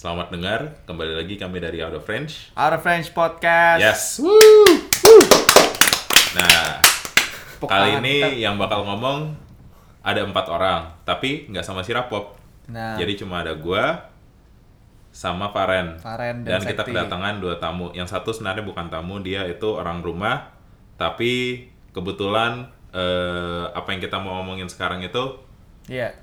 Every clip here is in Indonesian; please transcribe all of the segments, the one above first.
Selamat dengar, kembali lagi kami dari Out of French. Our French Podcast. Yes. Nah, Tepuk kali ini kita. yang bakal ngomong ada empat orang, tapi nggak sama si Rapop. Nah, Jadi cuma ada gua sama Faren. Faren dan dan kita kedatangan dua tamu. Yang satu sebenarnya bukan tamu, dia itu orang rumah, tapi kebetulan eh, apa yang kita mau ngomongin sekarang itu iya.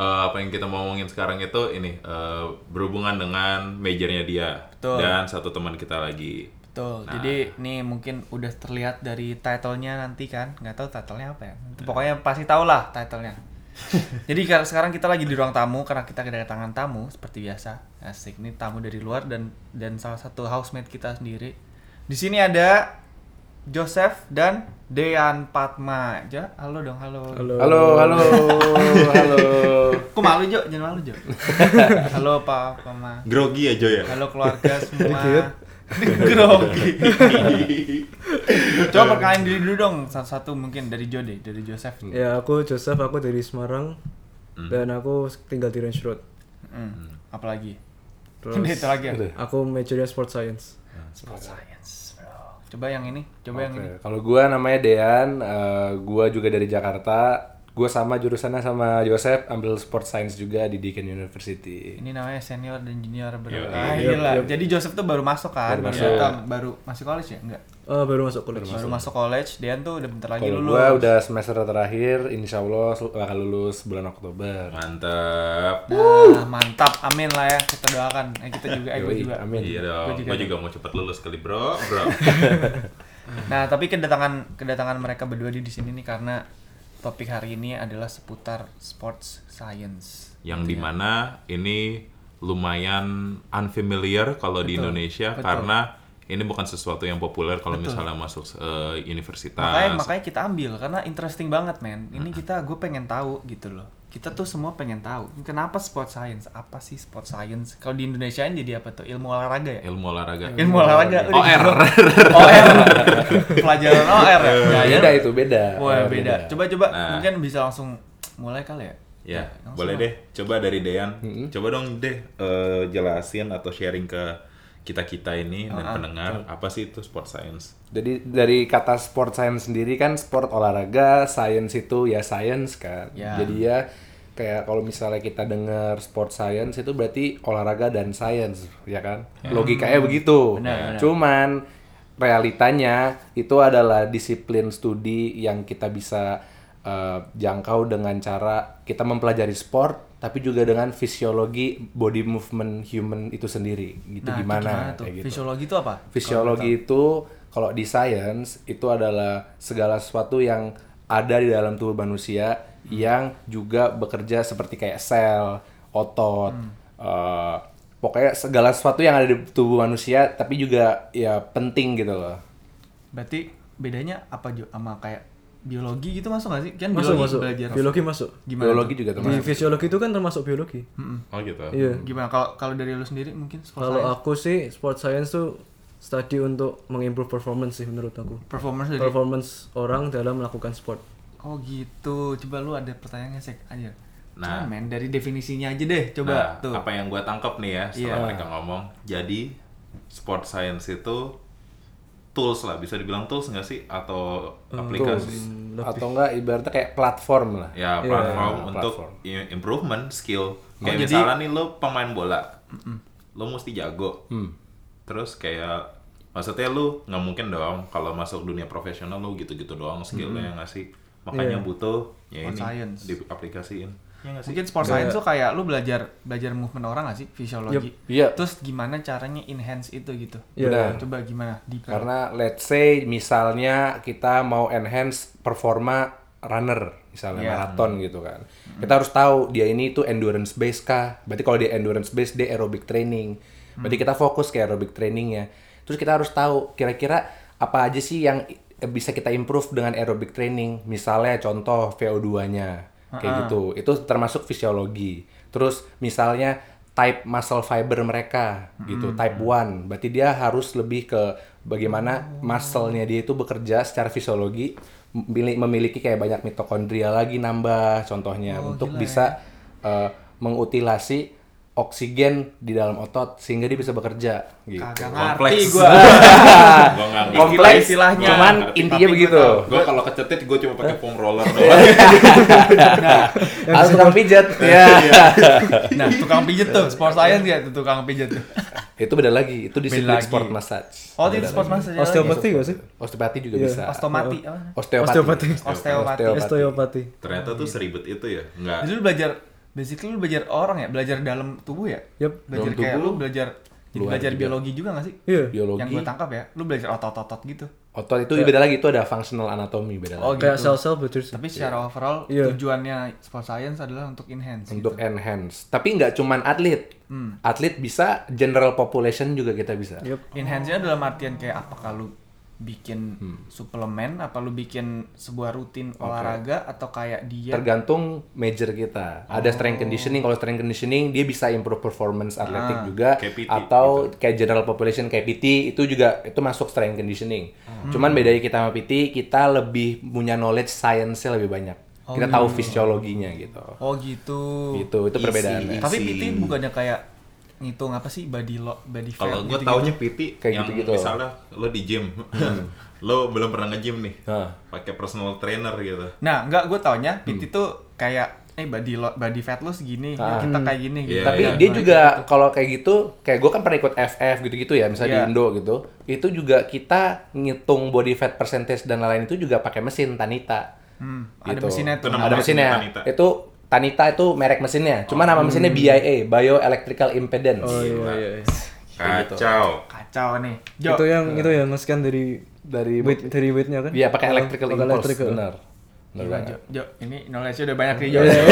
Eh, apa yang kita mau ngomongin sekarang itu ini eh, berhubungan dengan majornya dia Betul. dan satu teman kita lagi. Betul. Nah. Jadi ini mungkin udah terlihat dari title-nya nanti kan. Nggak tahu title-nya apa ya. Pokoknya pasti tahu lah title-nya. Jadi kar- sekarang kita lagi di ruang tamu karena kita kedatangan tamu seperti biasa. Asik. Ini tamu dari luar dan dan salah satu housemate kita sendiri. Di sini ada Joseph dan Dean Patma. Ja, halo dong, halo. Halo. Halo, halo, halo. Kok malu Jo? Jangan malu Jo. halo Pak Patma. Grogi aja ya. Halo keluarga semua. Grogi. Coba perkenalin diri dulu dong satu-satu mungkin dari Jode, dari Joseph. Ya aku Joseph, aku dari Semarang dan aku tinggal di Range Road. Hmm. Apalagi? Terus itu lagi ya. Aku majornya sport science. Sport science. Coba yang ini, coba yang ini. Kalau gua namanya Dean, eh, gua juga dari Jakarta. Gua sama jurusannya sama Joseph, ambil sport science juga di Deakin University. Ini namanya senior dan junior. Yo, ah. Jadi Joseph tuh baru masuk kan, Baru baru, masuk. baru masih college ya? Enggak. Oh, baru masuk kuliah. Baru masuk college, Dean tuh udah bentar lagi lulus. gua udah semester terakhir, insya Allah bakal lulus bulan Oktober. Mantap. Nah, mantap. Amin lah ya. Kita doakan. Eh, kita juga, eh, gua Yoi, juga. amin. Iya dong. Gua juga Gue dong. juga mau cepet lulus kali bro, bro. Nah, tapi kedatangan kedatangan mereka berdua di di sini nih karena topik hari ini adalah seputar sports science. Yang di mana ini lumayan unfamiliar kalau di Indonesia betul. karena ini bukan sesuatu yang populer kalau misalnya masuk eh, universitas. Makanya makanya kita ambil karena interesting banget, men. Ini kita gue pengen tahu gitu loh. Kita tuh semua pengen tahu. Kenapa sports science? Apa sih sports science? Kalau di Indonesia ini jadi apa tuh? Ilmu olahraga ya? Ilmu olahraga. Ilmu olahraga. OR. gitu. OR. Pelajaran OR ya. Ya, ya. Beda itu, beda. Wah, Oh, beda. Coba-coba Nah. mungkin bisa langsung mulai kali ya? Ya, langsung boleh lah. deh. Coba dari Dean. Coba dong deh eh, jelasin atau sharing ke kita-kita ini dan Ah, pendengar apa sih itu sport science. Jadi dari kata sport science sendiri kan sport olahraga, science itu ya science kan. Ya. Jadi ya kayak kalau misalnya kita dengar sport science itu berarti olahraga dan science, ya kan? Logikanya begitu. Benar, benar. Cuman realitanya itu adalah disiplin studi yang kita bisa eh, jangkau dengan cara kita mempelajari sport tapi juga dengan fisiologi body movement human itu sendiri gitu Nah, itu gimana, tuh? gitu. Fisiologi itu apa? Fisiologi itu kalau di science itu adalah segala sesuatu yang ada di dalam tubuh manusia yang juga bekerja seperti kayak sel, otot, eh, pokoknya segala sesuatu yang ada di tubuh manusia tapi juga ya penting gitu loh. Berarti bedanya apa Jo sama kayak biologi gitu masuk gak sih? Kan Masuk, biologi masuk. belajar. Biologi masuk. Gimana? Biologi juga Di termasuk. fisiologi itu kan termasuk biologi. Oh gitu. Iya. Gimana kalau kalau dari lu sendiri mungkin sport Kalau science? aku sih sport science tuh study untuk mengimprove performance sih menurut aku. performance dari Performance orang dalam melakukan sport. Oh gitu. Coba lu ada pertanyaannya sek aja. Nah. Nah, men dari definisinya aja deh. Coba nah, tuh. apa yang gue tangkap nih ya setelah Iya. mereka ngomong. Jadi sport science itu tools lah, bisa dibilang tools nggak sih atau aplikasi? Hmm, Atau enggak ibaratnya kayak platform lah. Ya Iya, platform iya, untuk platform. improvement skill. Kayak jadi- misalnya nih lo pemain bola, lo mesti jago. Hmm. Terus kayak maksudnya lu nggak mungkin dong kalau masuk dunia profesional lu gitu-gitu doang skillnya nggak sih? Makanya Iya. butuh ya ini science. diaplikasiin. Ya nggak sih? Mungkin sport science tuh kayak lu belajar belajar movement orang gak sih? Fisiologi. Iya. Terus gimana caranya enhance itu gitu? Iya. Benar. Coba gimana? Di Karena let's say misalnya kita mau enhance performa runner, misalnya Iya. maraton gitu kan. Kita harus tahu dia ini tuh endurance based kah? Berarti kalau dia endurance based dia aerobic training. Berarti kita fokus ke aerobic trainingnya. Terus kita harus tahu kira-kira apa aja sih yang bisa kita improve dengan aerobic training. Misalnya contoh VO2-nya kayak gitu. Itu termasuk fisiologi. Terus misalnya type muscle fiber mereka gitu, type 1. Berarti dia harus lebih ke bagaimana muscle-nya dia itu bekerja secara fisiologi memili- memiliki kayak banyak mitokondria lagi nambah contohnya untuk bisa eh, mengutilasi oksigen di dalam otot sehingga dia bisa bekerja gitu. Kagak Kompleks. ngerti gua. Gua ngerti. Kompleks istilahnya. Cuman Ngerti. intinya Tapi begitu. Gua kalau kecetit gua cuma pakai foam roller doang. Harus tukang pijat. Ya. Nah, tukang pijet tuh, sport science ya tuh tukang pijet tuh. itu beda lagi. Itu disiplin lagi. sport massage. Oh, itu sport massage. Osteopati gak sih? Osteopati juga Iya. bisa. Ostomati? Osteopati. Osteopati. Osteopati. Osteopati. Ternyata tuh seribet itu ya. Enggak. Jadi belajar basically lu belajar orang ya, belajar dalam tubuh ya? Yup. Belajar Dalam kayak tubuh, lu belajar jadi belajar juga. biologi juga gak sih? Iya. Biologi. Yang gue tangkap ya, lu belajar otot-otot gitu. Otot itu beda lagi. Itu ada functional anatomy beda Oh, lagi. Kayak gitu. sel-sel sih. Tapi secara overall Iya. tujuannya sport science adalah untuk enhance. Untuk gitu. enhance. Tapi nggak cuman atlet. Atlet bisa, general population juga kita bisa. Yup. enhance-nya dalam artian kayak apakah lu bikin Hmm. suplemen, apa lu bikin sebuah rutin olahraga atau kayak dia Tergantung major kita. Ada strength conditioning. Kalau strength conditioning dia bisa improve performance atletik juga. Kayak PT atau kayak general population kayak PT itu juga itu masuk strength conditioning. Cuman bedanya kita sama PT kita lebih punya knowledge science-nya lebih banyak. kita tahu fisiologinya gitu. Oh gitu. Gitu itu perbedaannya. Tapi. PT bukannya kayak ngitung apa sih body lo body fat Kalau gue gitu-gitu? taunya PT Kayak yang gitu-gitu. misalnya lo di gym, lo belum pernah nge-gym nih, Hah. pakai personal trainer gitu. Nah, enggak gue taunya Hmm. PT tuh kayak eh body lo, body fat lo segini, Ah. kita kayak gini gitu. Iya, Tapi iya. dia Nah, juga kalau kayak gitu, kayak gue kan pernah ikut FF gitu-gitu ya, misalnya di Iya. Indo gitu. Itu juga kita ngitung body fat percentage dan lain-lain itu juga pakai mesin Tanita. Hmm, ada Gitu. mesinnya tuh. Itu Ada mesinnya mesinnya. Tanita. Itu Tanita itu merek mesinnya. Cuma nama mesinnya BIA, Bioelectrical Impedance. Oh iya iya. iya. Kacau. Kacau nih. Jo. Itu yang itu ya nge-scan dari Dari weight dari weightnya kan? Iya, pakai Oh, electrical pakai impulse. electrical. Benar. Gila. Jo. Jo, ini knowledge-nya udah banyak nih, Jo. Iya,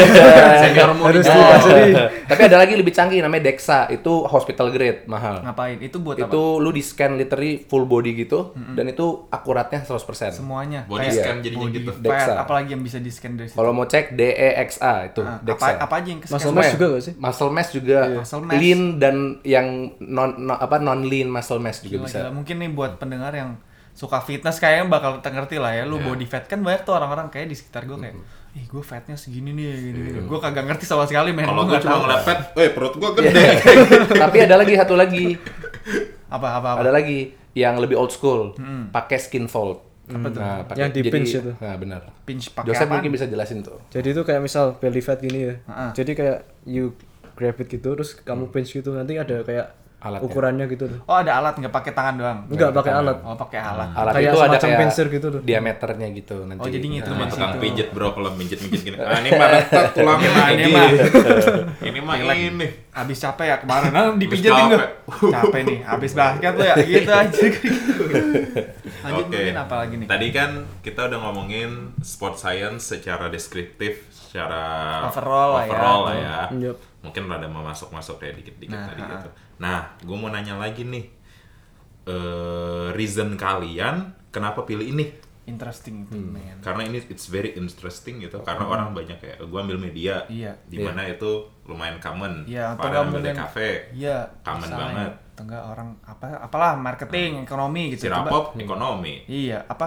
Seniormu Harus Jo. dipelajari. Tapi ada lagi lebih canggih namanya DEXA. Itu hospital grade, mahal. Ngapain? Itu buat apa? Itu lu di scan literally full body gitu dan itu akuratnya 100%. Semuanya. Body Kayak scan jadinya body gitu. Dexa. apalagi yang bisa di-scan dari situ? Kalau mau cek DEXA itu Nah, DEXA. apa, apa aja yang ke Muscle scan? mass juga gak sih? Muscle mass juga, Muscle mass. lean dan yang non, non- apa non lean muscle mass juga Gila, bisa. gila. Mungkin nih buat pendengar yang suka fitness kayaknya bakal ngerti lah ya. Lu body fat kan banyak tuh orang-orang kayak di sekitar gue kayak, ih gue fatnya segini nih, gini, gini. Gue kagak ngerti sama sekali men. Kalau gue nggak cuma tahu. ngeliat pet, eh perut gue gede. Tapi ada lagi satu lagi, apa apa apa. ada lagi yang lebih old school, pakai skin fold. Apa tuh? Nah, Yang di jadi- pinch itu. Nah, benar. Pinch pakai Joseph apa? mungkin bisa jelasin tuh. Jadi itu kayak misal belly fat gini ya. Heeh. Jadi kayak you grab it gitu terus kamu pinch gitu nanti ada kayak Alatnya. ukurannya gitu loh. Oh ada alat nggak pakai tangan doang? Enggak pakai alat. Oh pakai alat. Alat Kayak itu ada kayak pincer gitu tuh. diameternya gitu nanti. Oh, jadi ngitung Cuma dari tukang pijet bro, kalau mijit-mijit gini. Ah ini mah retak tulangnya Nah, lagi. ini mah. Ini mah ini. Habis capek ya kemarin, nah, dipijetin gue. capek. Capek nih, habis basket tuh ya, gitu aja. Lanjut Oke. mungkin apa lagi nih? Tadi kan kita udah ngomongin sport science secara deskriptif, secara Overall lah ya. overall lah ya. Mungkin rada mau masuk-masuk kayak dikit-dikit Nah, tadi ah. gitu. Nah, gue mau nanya lagi nih. eh reason kalian kenapa pilih ini? Interesting itu, men. Karena ini it's very interesting gitu. Karena orang banyak kayak gue ambil media, Iya. di mana itu lumayan common. Iya, atau Pada nggak ambil DKV, Iya, Common banget. Atau enggak orang apa apalah marketing, ekonomi gitu. Sirapop, ekonomi. Iya, apa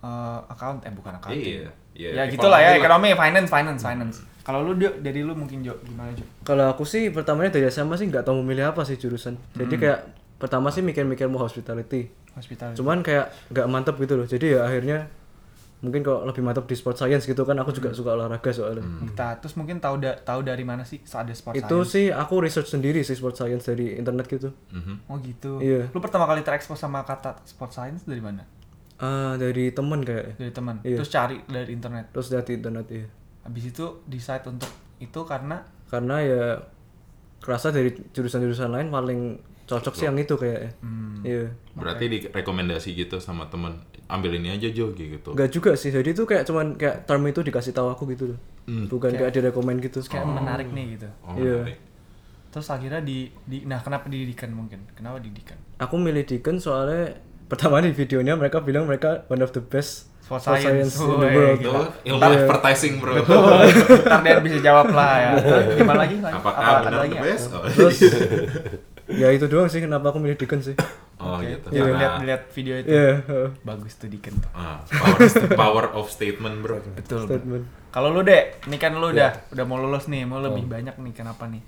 eh, account eh bukan account. Iya, iya, Ya gitulah ya, ekonomi ekonomi, finance, finance, finance. Kalau lu dari lu mungkin Jo, gimana Jo? Kalau aku sih pertamanya dari SMA sih nggak tahu memilih apa sih jurusan. Jadi kayak pertama sih mikir-mikir mau hospitality. Hospital. Cuman kayak nggak mantep gitu loh. Jadi ya akhirnya mungkin kalau lebih mantep di sport science gitu kan aku juga suka olahraga soalnya. Kita terus mungkin tahu da tahu dari mana sih ada sport Itu science? sih aku research sendiri sih sport science dari internet gitu. Mhm. Oh gitu. Iya. Lu pertama kali terekspos sama kata sport science dari mana? Ah dari temen kayak. Dari teman. Iya. Terus cari dari internet. Terus dari internet ya. Habis itu decide untuk itu karena Karena ya kerasa dari jurusan-jurusan lain paling cocok sih yang itu kayak. Iya. Berarti direkomendasi gitu sama temen ambil ini aja Jo gitu. Enggak juga sih. Jadi itu kayak cuman kayak term itu dikasih tahu aku gitu loh. Bukan kayak direkomend gitu. kayak menarik nih gitu. Oh, Iya. menarik. Terus akhirnya di, di nah kenapa didikan mungkin? Kenapa didikan? Aku milih Deacon soalnya pertama di videonya mereka bilang mereka one of the best Sport science. science, in the Woi, world. Itu ilmu advertising bro. Ntar dia bisa jawab lah ya. Gimana lagi? Apakah Apa- benar lagi the best? Oh, Terus ya itu doang sih kenapa aku milih Deacon sih. oh Oke. gitu. Iya, Karena- lihat lihat video itu. Iya, heeh. Bagus tuh Diken tuh. Ah, power, power of statement bro. Betul. bro. statement. Kalau lu deh, ini kan lu udah udah mau lulus nih, mau lebih banyak nih kenapa nih?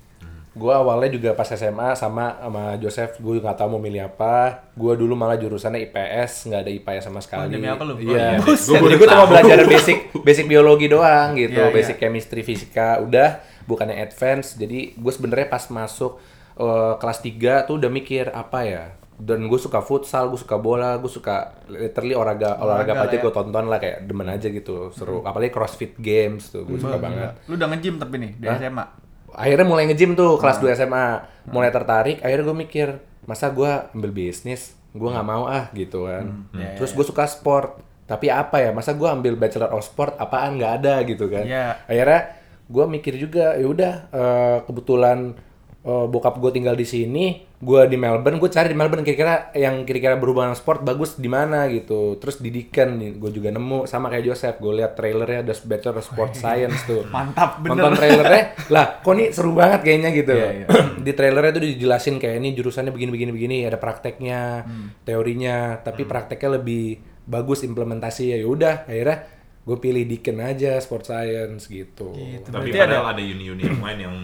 Gue awalnya juga pas SMA sama sama Joseph gue nggak tahu mau milih apa. Gue dulu malah jurusannya IPS nggak ada IPA sama sekali. Demi apa lu? iya. Oh, iya, gue cuma belajar basic basic biologi doang gitu Iya, iya. basic chemistry fisika. Udah bukannya advance. Jadi gue sebenarnya pas masuk eh, kelas 3 tuh udah mikir apa ya? Dan gue suka futsal, gue suka bola, gue suka literally olahraga olahraga apa aja ya. gue tonton lah kayak demen aja gitu seru. Apalagi CrossFit Games tuh gue suka banget. Lu udah nge-gym tapi nih di SMA. Akhirnya mulai nge-gym tuh kelas 2 SMA mulai tertarik akhirnya gue mikir masa gue ambil bisnis? Gue nggak mau ah gitu kan. Terus gue suka sport. Tapi apa ya masa gue ambil bachelor of sport apaan? Nggak ada gitu kan. Iya. akhirnya gue mikir juga ya udah eh, kebetulan eh, bokap gue tinggal di sini gue di Melbourne gue cari di Melbourne kira-kira yang kira-kira berhubungan sport bagus di mana gitu terus didikan gue juga nemu sama kayak Joseph gue lihat trailernya ada bachelor of sport science tuh Mantap bener. nonton trailernya lah kok nih seru banget kayaknya gitu Iya, iya. di trailernya tuh dijelasin kayak ini jurusannya begini begini begini ada prakteknya Hmm. teorinya tapi prakteknya lebih bagus implementasi ya udah akhirnya gue pilih Deakin aja sport science gitu, Gitu. Tapi Berarti padahal ada uni-uni yang lain yang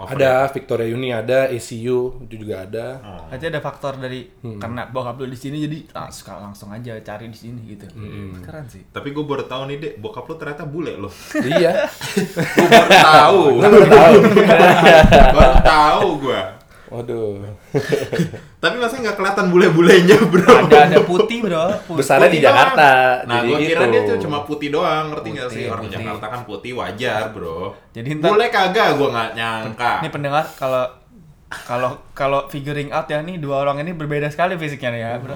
offer ada Victoria Uni ada ACU itu juga ada Oh. Berarti ada faktor dari Hmm. karena bokap lu di sini jadi langsung langsung aja cari di sini gitu. Hmm. Keren sih. Tapi gue baru tahu nih, Dek, bokap lu ternyata bule loh. iya gue baru tahu. baru tahu baru tahu gue. Waduh Tapi masa nggak kelihatan bule-bulenya, bro? Ada ada putih, Bro. Putih. besarnya di Putih Jakarta doang. Nah, jadi gue kira gitu. dia tuh cuma putih doang, ngerti nggak sih? Orang putih. Jakarta kan putih wajar, bro. Jadi ntar- Bule kagak, gue nggak nyangka. Ini pendengar kalau kalau kalau figuring out ya nih dua orang ini berbeda sekali fisiknya nih ya, Bro.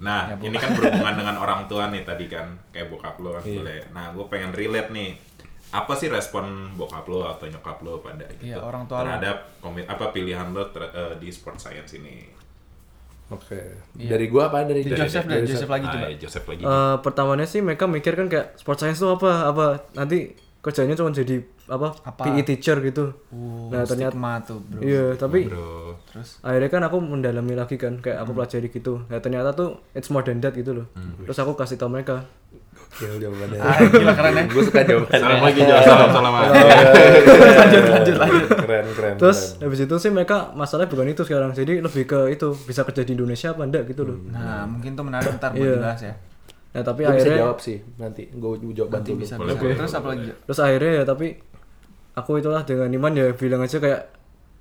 Nah, Ya, ini kan berhubungan dengan orang tua nih tadi kan, kayak bokap lo kan Iya. bule. Nah, gue pengen relate nih. Apa sih respon bokap lo atau nyokap lo pada gitu Iya, orang tua lo. terhadap komit apa pilihan lo ter- eh, di sport science ini? oke dari gua apa dari Di Joseph deh, Joseph lagi Ah, coba. iya, Joseph lagi. Eh, pertamanya sih mereka mikir kan kayak sport science itu apa apa nanti kerjanya cuma jadi apa, Apa? PE teacher gitu Uh, nah ternyata tuh, Bro. iya tapi Bro. Terus akhirnya kan aku mendalami lagi kan kayak aku pelajari gitu nah ternyata tuh it's more than that gitu loh terus aku kasih tau mereka Gokil jawabannya Ah, gila keren ya. gue suka jawabannya Salam lagi, Jos. Salam, salam. lanjut lanjut lanjut. keren keren terus keren. habis itu sih mereka masalahnya bukan itu sekarang jadi lebih ke itu bisa kerja di Indonesia apa enggak gitu loh Nah, mungkin tuh menarik ntar buat Iya. dibahas ya. nah tapi bisa akhirnya jawab sih nanti gue jawab bantu lu. Bisa bisa. Terus apa lagi? Terus akhirnya ya tapi aku itulah dengan iman ya bilang aja kayak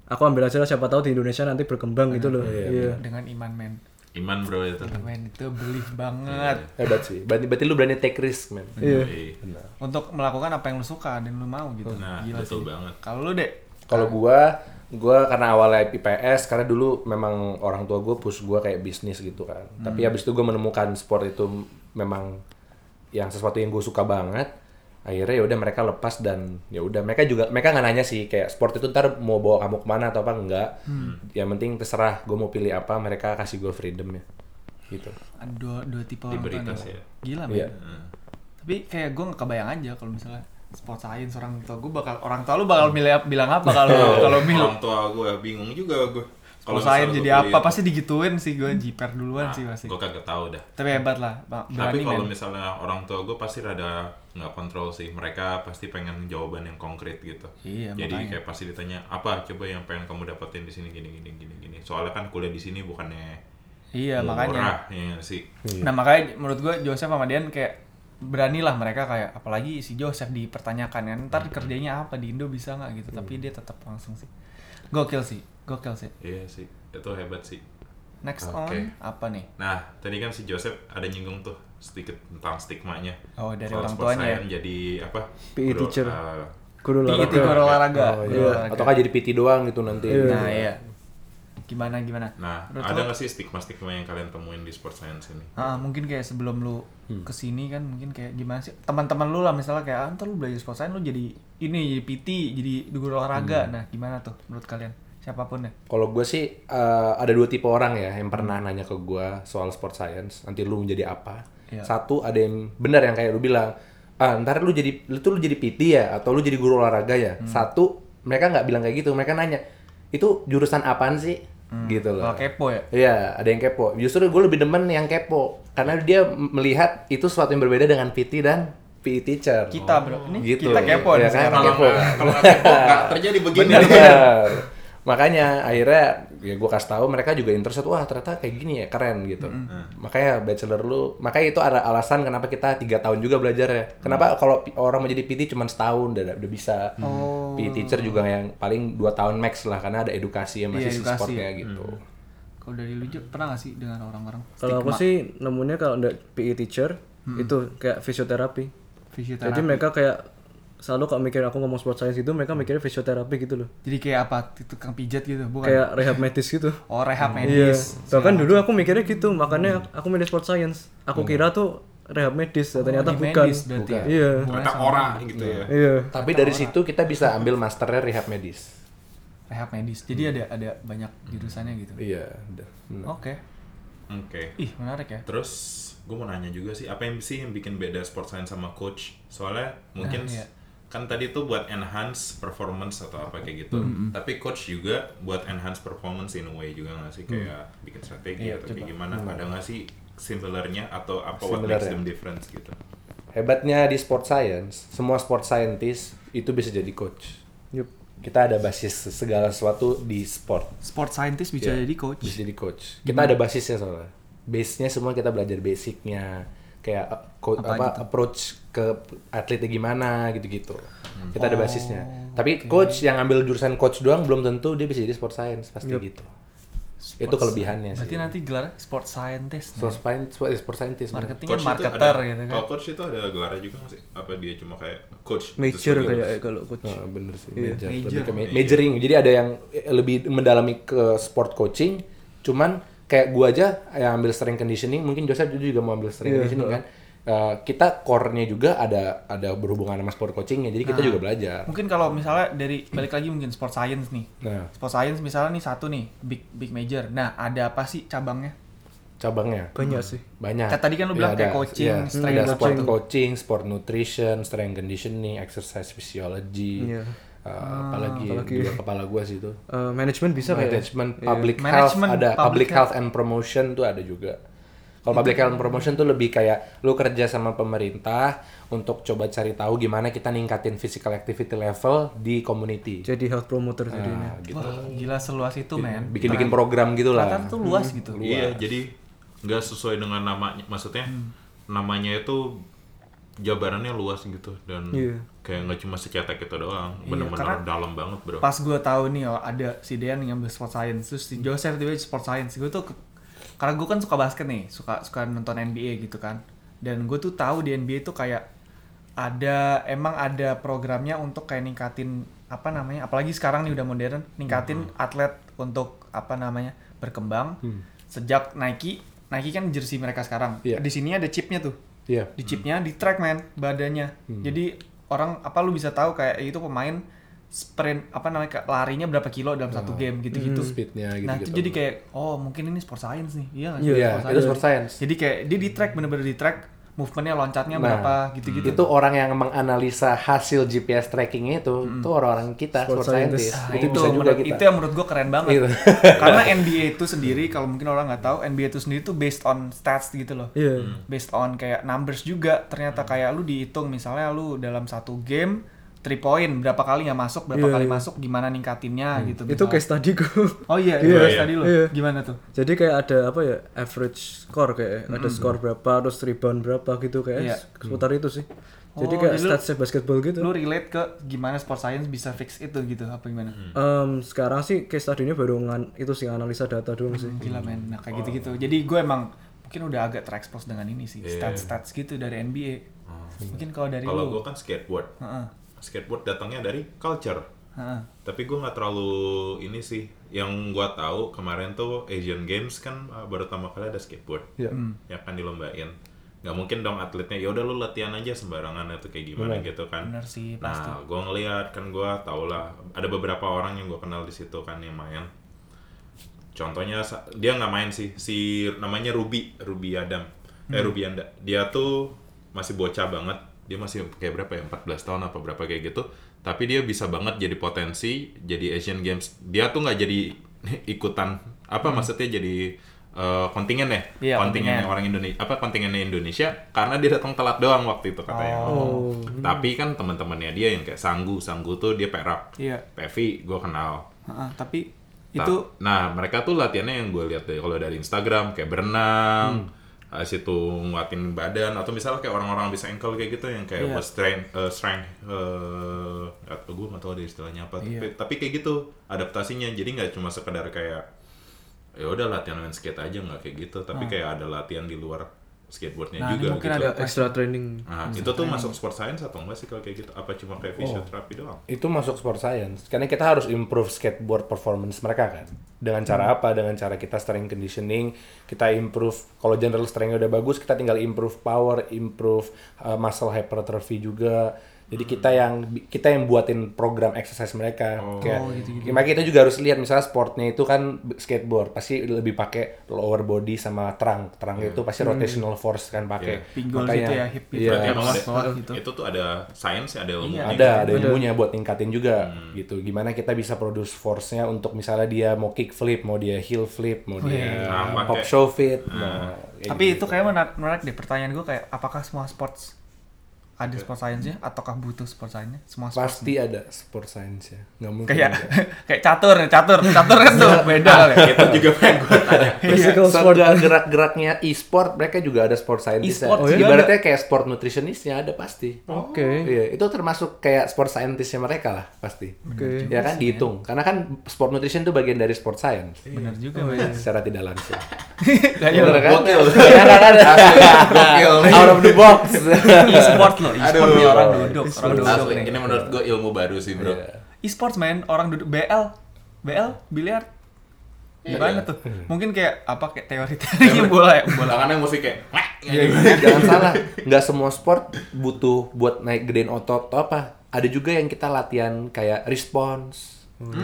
aku ambil aja lah siapa tahu di Indonesia nanti berkembang gitu loh iya Dengan iman men. Iman, bro, itu. Men itu belief banget. hebat sih berarti, berarti lu berani take risk man iya Iya. Untuk melakukan apa yang lu suka dan lu mau gitu. Nah, Gila betul sih. banget. Kalau lu, Dek, Kalau gua, gua karena awalnya IPS karena dulu memang orang tua gua push gua kayak bisnis gitu kan. Tapi habis itu gua menemukan sport itu memang yang sesuatu yang gue suka banget. Akhirnya ya udah mereka lepas dan ya udah mereka juga mereka nggak nanya sih kayak sport itu ntar mau bawa kamu ke mana atau apa enggak. Yang penting terserah gue mau pilih apa mereka kasih gue freedom ya. Gitu. ada dua, dua tipe orang tua nih. ya. Gila, men. Iya. Tapi kayak gue gak kebayang aja kalau misalnya sport science orang tua gue bakal orang tua lu bakal milih bilang apa kalau kalau milih Orang tua gue bingung juga gue. Sport science jadi apa pasti digituin sih gue jiper duluan sih pasti Gue kagak tahu dah. tapi hebat lah Bang. Tapi kalau misalnya orang tua gue pasti rada nggak kontrol sih. Mereka pasti pengen jawaban yang konkret gitu. Iya, Jadi makanya. kayak pasti ditanya apa coba yang pengen kamu dapetin di sini gini gini gini gini. Soalnya kan kuliah di sini bukannya iya murah, makanya ya sih. nah makanya menurut gue Joseph sama Dian kayak beranilah mereka kayak apalagi si Joseph dipertanyakan kan ntar kerjanya apa di Indo bisa nggak gitu tapi dia tetap langsung sih gokil sih gokil sih Iya sih, itu hebat sih. next Oke. on apa nih Nah, tadi kan si Joseph ada nyinggung tuh sedikit tentang stigmanya. Oh, dari Kalau orang sport tuanya ya? science jadi apa? PE Guru, teacher. eh, guru PT olahraga guru olahraga Oh, iya. olahraga. Atau kan jadi PT doang gitu nanti. Iya. nah iya gimana gimana Nah, Menurut ada lo- nggak sih stigma-stigma yang kalian temuin di sport science ini? Ah, mungkin kayak sebelum lu Hmm. ke sini kan mungkin kayak gimana sih teman-teman lu lah misalnya kayak ah, ntar lu belajar sport science lu jadi ini jadi PT jadi guru olahraga Hmm. nah gimana tuh menurut kalian siapa pun ya Kalau gue sih eh, ada dua tipe orang ya yang pernah nanya ke gue soal sport science. Nanti lu menjadi apa? Iya. Satu ada yang benar yang kayak lu bilang, ah ntar lu jadi lu tuh lu jadi PT ya atau lu jadi guru olahraga ya. Hmm. Satu mereka nggak bilang kayak gitu. Mereka nanya itu jurusan apaan sih? Gitu loh. kalau kepo ya Iya, ada yang kepo. Justru gue lebih demen yang kepo karena dia melihat itu sesuatu yang berbeda dengan PT dan PE teacher. kita bro ini Gitu. kita kepo nih kan? Kepo. Kalau kepo, nggak terjadi begini. Benar. makanya akhirnya ya gue kasih tahu mereka juga interested wah ternyata kayak gini ya keren gitu. Makanya bachelor lu makanya itu ada alasan kenapa kita tiga tahun juga belajar ya kenapa kalau pi- orang mau jadi PT cuma setahun udah udah bisa. Oh. PT teacher juga yang paling dua tahun max lah karena ada edukasi yang masih Iya, edukasi. sportnya gitu. Kalau dari lu pernah gak sih dengan orang-orang Kalau aku sih nemunya kalau nggak PE teacher itu kayak fisioterapi. fisioterapi? Jadi mereka kayak selalu kalau mikir aku ngomong sport science itu mereka mikirnya fisioterapi gitu loh. Jadi kayak apa? Tukang pijat gitu, bukan? Kayak rehab medis gitu. Oh, rehab Iya. medis. Bahkan dulu aku mikirnya gitu, makanya aku milih sport science. Aku kira tuh rehab medis, ternyata Oh, di bukan. medis berarti ya? Iya. Ternyata orang gitu ya. Iya. tapi dari situ kita bisa ambil masternya rehab medis Rehab medis. Jadi ada ada banyak jurusannya gitu. iya. Oke. Oke. Ih, menarik ya. Terus gue mau nanya juga sih, apa yang sih yang bikin beda sport science sama coach? Soalnya mungkin Nah, iya. Kan tadi tuh buat enhance performance atau apa kayak gitu. Mm-hmm. Tapi coach juga buat enhance performance in a way juga nggak sih kayak bikin strategi Iya, atau kayak gimana? Ada nggak sih similarnya atau apa what Similar makes ya? them difference gitu? Hebatnya di sport science, semua sport scientist itu bisa jadi coach. Yup. Kita ada basis segala sesuatu di sport. Sport scientist bisa Iya, jadi coach. Bisa jadi coach. Kita ada basisnya soalnya. Base-nya semua kita belajar basicnya. Kayak uh, co- Apa apa, gitu? approach ke atletnya gimana gitu-gitu. Kita Oh, ada basisnya. Tapi coach yang ambil jurusan coach doang belum tentu dia bisa jadi sport science pasti gitu. itu kelebihannya Berarti sih. nanti gelar sport scientist. Sport science, sport, sport scientist. Marketing Coach marketer ada, gitu kan. Kalau coach itu ada gelarnya juga nggak sih? Apa dia cuma kayak coach? Major kayak eh, kalau coach. Oh, bener sih, Iya. major. Major. Lebih ke ma- majoring. Jadi ada yang lebih mendalami ke sport coaching, cuman kayak gua aja yang ambil strength conditioning, mungkin Joseph juga mau ambil strength Iya, conditioning kan. Eh, kita core-nya juga ada ada berhubungan sama sport coachingnya, jadi kita juga belajar. Mungkin kalau misalnya dari balik lagi mungkin sport science nih. Nah, Sport science misalnya nih satu nih, big big major. Nah, ada apa sih cabangnya? cabangnya Banyak sih. banyak. Kayak tadi kan lu Ya, bilang kayak ada- coaching, iya, strength ada sport coaching. coaching, sport nutrition, strength conditioning, exercise physiology. Iya. eh, apalagi, apalagi. di luar kepala gua sih itu. Eh, manajemen bisa kayak. Management Iya. public health Management ada public public health. health and promotion tuh ada juga. Kalau public health promotion tuh lebih kayak lu kerja sama pemerintah untuk coba cari tahu gimana kita ningkatin physical activity level di community. Jadi health promoter Nah, jadinya. gitu. Wah, gila seluas itu, men. Bikin-bikin program gitu Ternyata lah. tuh luas gitu. Iya, jadi nggak sesuai dengan namanya. Maksudnya Hmm. namanya itu jabarannya luas gitu dan Iya. kayak nggak cuma secetek itu doang, Iya, bener-bener karena dalam banget bro. Pas gue tahu nih oh, ada si Dean yang ngambil sport science, terus si Joseph tiba sport science. Gue tuh karena gue kan suka basket nih, suka suka nonton NBA gitu kan. Dan gue tuh tahu di NBA tuh kayak ada emang ada programnya untuk kayak ningkatin apa namanya, apalagi sekarang nih udah modern, ningkatin atlet untuk apa namanya berkembang. Sejak Nike, Nike kan jersey mereka sekarang. Iya. Di sini ada chipnya tuh Iya. di chipnya di track man badannya jadi orang apa lu bisa tahu kayak itu pemain sprint apa namanya larinya berapa kilo dalam satu game gitu-gitu Speednya nah itu jadi kayak oh mungkin ini sport science nih iya nggak sih? Iya, Iya, Sport itu science. sport science. jadi kayak dia di track bener-bener di track movementnya loncatnya Nah, berapa gitu-gitu Itu orang yang menganalisa hasil GPS trackingnya itu, itu orang-orang kita, Sport sport, scientist. scientist. Nah, itu, itu, bisa juga menurut, kita. itu yang menurut gue keren banget Gitu. karena NBA itu sendiri kalau mungkin orang nggak tahu NBA itu sendiri tuh based on stats gitu loh Iya. based on kayak numbers juga ternyata kayak lu dihitung misalnya lu dalam satu game 3 point berapa kali nggak masuk berapa Iya, kali iya. masuk gimana ningkatinnya gitu Itu case tadi gue. oh iya Iya, itu iya. tadi lo Iya. gimana tuh Jadi kayak ada apa ya average score kayak ada skor berapa terus rebound berapa gitu kayak Iya. seputar itu sih. Jadi Oh, kayak jadi lu- statsnya basketball gitu. lu relate ke gimana sport science bisa fix itu gitu apa gimana Em, sekarang sih case tadinya baru ngan, itu sih analisa data doang sih. gila men nah kayak gitu gitu jadi gue emang mungkin udah agak terekspos dengan ini sih Iya. stats stats gitu dari NBA mungkin kalau dari Kalau lu gue kan skateboard, Heeh, skateboard datangnya dari culture. heeh. Tapi gue nggak terlalu ini sih. Yang gue tahu kemarin tuh Asian Games kan uh, baru pertama kali ada skateboard. Iya. Ya kan dilombain. Nggak mungkin dong atletnya. Ya udah lu latihan aja sembarangan atau kayak gimana gitu kan. bener sih pasti Nah, gue ngeliat kan gue tau lah ada beberapa orang yang gue kenal di situ kan yang main. Contohnya dia nggak main sih, si namanya Ruby, Ruby Adam, eh Ruby Anda. Dia tuh masih bocah banget, dia masih kayak berapa ya, 14 tahun apa berapa kayak gitu. Tapi dia bisa banget jadi potensi, jadi Asian Games. Dia tuh nggak jadi ikutan, apa maksudnya jadi eh, kontingen ya, Iya, kontingen kontingen. orang Indonesia, apa kontingennya Indonesia, karena dia datang telat doang waktu itu katanya. Oh. Tapi kan teman-temannya dia yang kayak Sanggu, Sanggu tuh dia perak. iya Pevi gue kenal. Heeh, tapi Ta- Itu- nah mereka tuh latihannya yang gue lihat dari kalau dari Instagram kayak berenang habis itu nguatin badan atau misalnya kayak orang-orang bisa ankle kayak gitu yang kayak Iya. buat strength eh, strength eh atau gue nggak tahu ada istilahnya apa tapi, tapi kayak gitu adaptasinya jadi nggak cuma sekedar kayak ya udah latihan main skate aja nggak kayak gitu tapi kayak ada latihan di luar skateboardnya Nah, ini juga mungkin gitu. ada- extra training Nah, itu tuh masuk sport science atau enggak sih kalau kayak gitu? Apa cuma Oh. kayak physiotherapy doang? itu masuk sport science karena kita harus improve skateboard performance mereka kan dengan cara apa? Dengan cara kita strength conditioning kita improve. Kalau general strength udah bagus kita tinggal improve power improve uh, muscle hypertrophy juga jadi kita yang kita yang buatin program exercise mereka kayak makanya kita juga harus lihat misalnya sportnya itu kan skateboard pasti lebih pakai lower body sama terang terang itu pasti rotational force kan pakai Pinggul Makanya- gitu ya, hip gitu. iya. Gitu. itu tuh ada science ada ilmunya. Iya. ada ada ilmunya buat ningkatin juga gitu gimana kita bisa produce force-nya untuk misalnya dia mau kick flip mau dia heel flip mau dia Nah, pop pakai- show fit mau kayak Tapi gitu. itu kayak menarik, menarik deh pertanyaan gue kayak apakah semua sports ada sport science-nya ataukah butuh sport science-nya? Semua sports pasti ada sport science ya nggak mungkin kayak enggak. kayak catur catur catur kan tuh beda ya. itu juga pengen gue tanya. physical sport gerak-geraknya e-sport mereka juga ada sport scientist E-sport ya. juga ibaratnya kayak sport nutritionistnya ada pasti oke Iya, itu termasuk kayak sport scientistnya mereka lah pasti. Oke. Ya kan dihitung, karena kan sport nutrition itu bagian dari sport science. bener juga men Secara tidak langsung. Kayaknya Bener kan? Iya kan ada. Gokil. Out of the box. e-sport loh e-sport nih orang duduk orang duduk Asli, nih. ini menurut gue ilmu baru sih bro. e-sports main orang duduk. BL BL biliar. Gimana tuh? Mungkin kayak apa kayak teori-teori bola ya bola. Tangannya mesti kayak! Iya, Jangan salah, nggak semua sport butuh buat naik gedein otot atau apa. Ada juga yang kita latihan kayak response. Nah,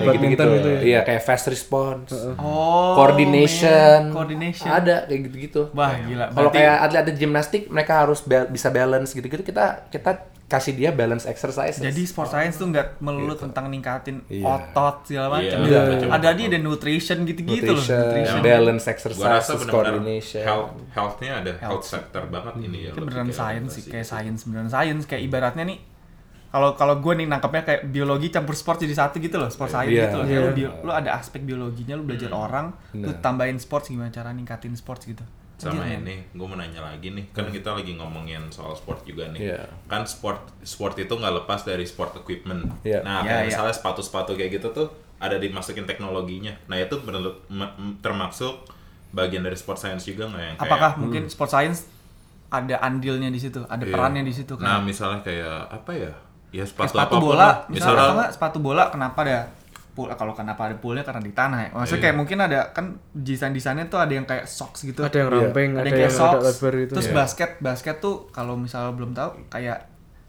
kayak Badminton gitu-gitu. itu ya? Iya, kayak fast response. oh coordination. man. coordination Ada kayak gitu-gitu. wah gila Kalau Berarti- kayak atlet-atlet gimnastik mereka harus ba- bisa balance gitu-gitu kita kita kasih dia balance exercise. jadi sport science tuh nggak melulu tentang ningkatin Iya. otot segala macam Iya, Ada- macam-macam. ada dia ada nutrition gitu-gitu loh nutrition, balance exercise, rasa benar-benar coordination. health, healthnya ada health sector banget ini ya. itu beneran science sih kayak gitu. science beneran science kayak ibaratnya nih kalau kalau gue nih nangkepnya kayak biologi campur sport jadi satu gitu loh sport science Iya, gitu loh iya. Kayak lu, bio- lu ada aspek biologinya lu belajar orang lu Benar. tambahin sports gimana cara ningkatin sports gitu sama men. ini gue mau nanya lagi nih kan kita lagi ngomongin soal sport juga nih Iya. kan sport sport itu nggak lepas dari sport equipment Iya. nah Iya, kayak iya. misalnya sepatu-sepatu kayak gitu tuh ada dimasukin teknologinya nah itu menurut termasuk bagian dari sport science juga nggak yang kayak apakah mungkin sport science ada andilnya di situ ada Iya. perannya di situ nah kan misalnya kayak apa ya ya sepatu, sepatu apa pun bola lah. misalnya atau sepatu bola kenapa ada pool kalau kenapa ada poolnya karena di tanah ya maksudnya Iya. kayak mungkin ada kan desain desainnya tuh ada yang kayak socks gitu ada yang Iya. ramping ada ada, yang kayak yang ada socks lebar itu terus Iya. basket basket tuh kalau misalnya belum tahu kayak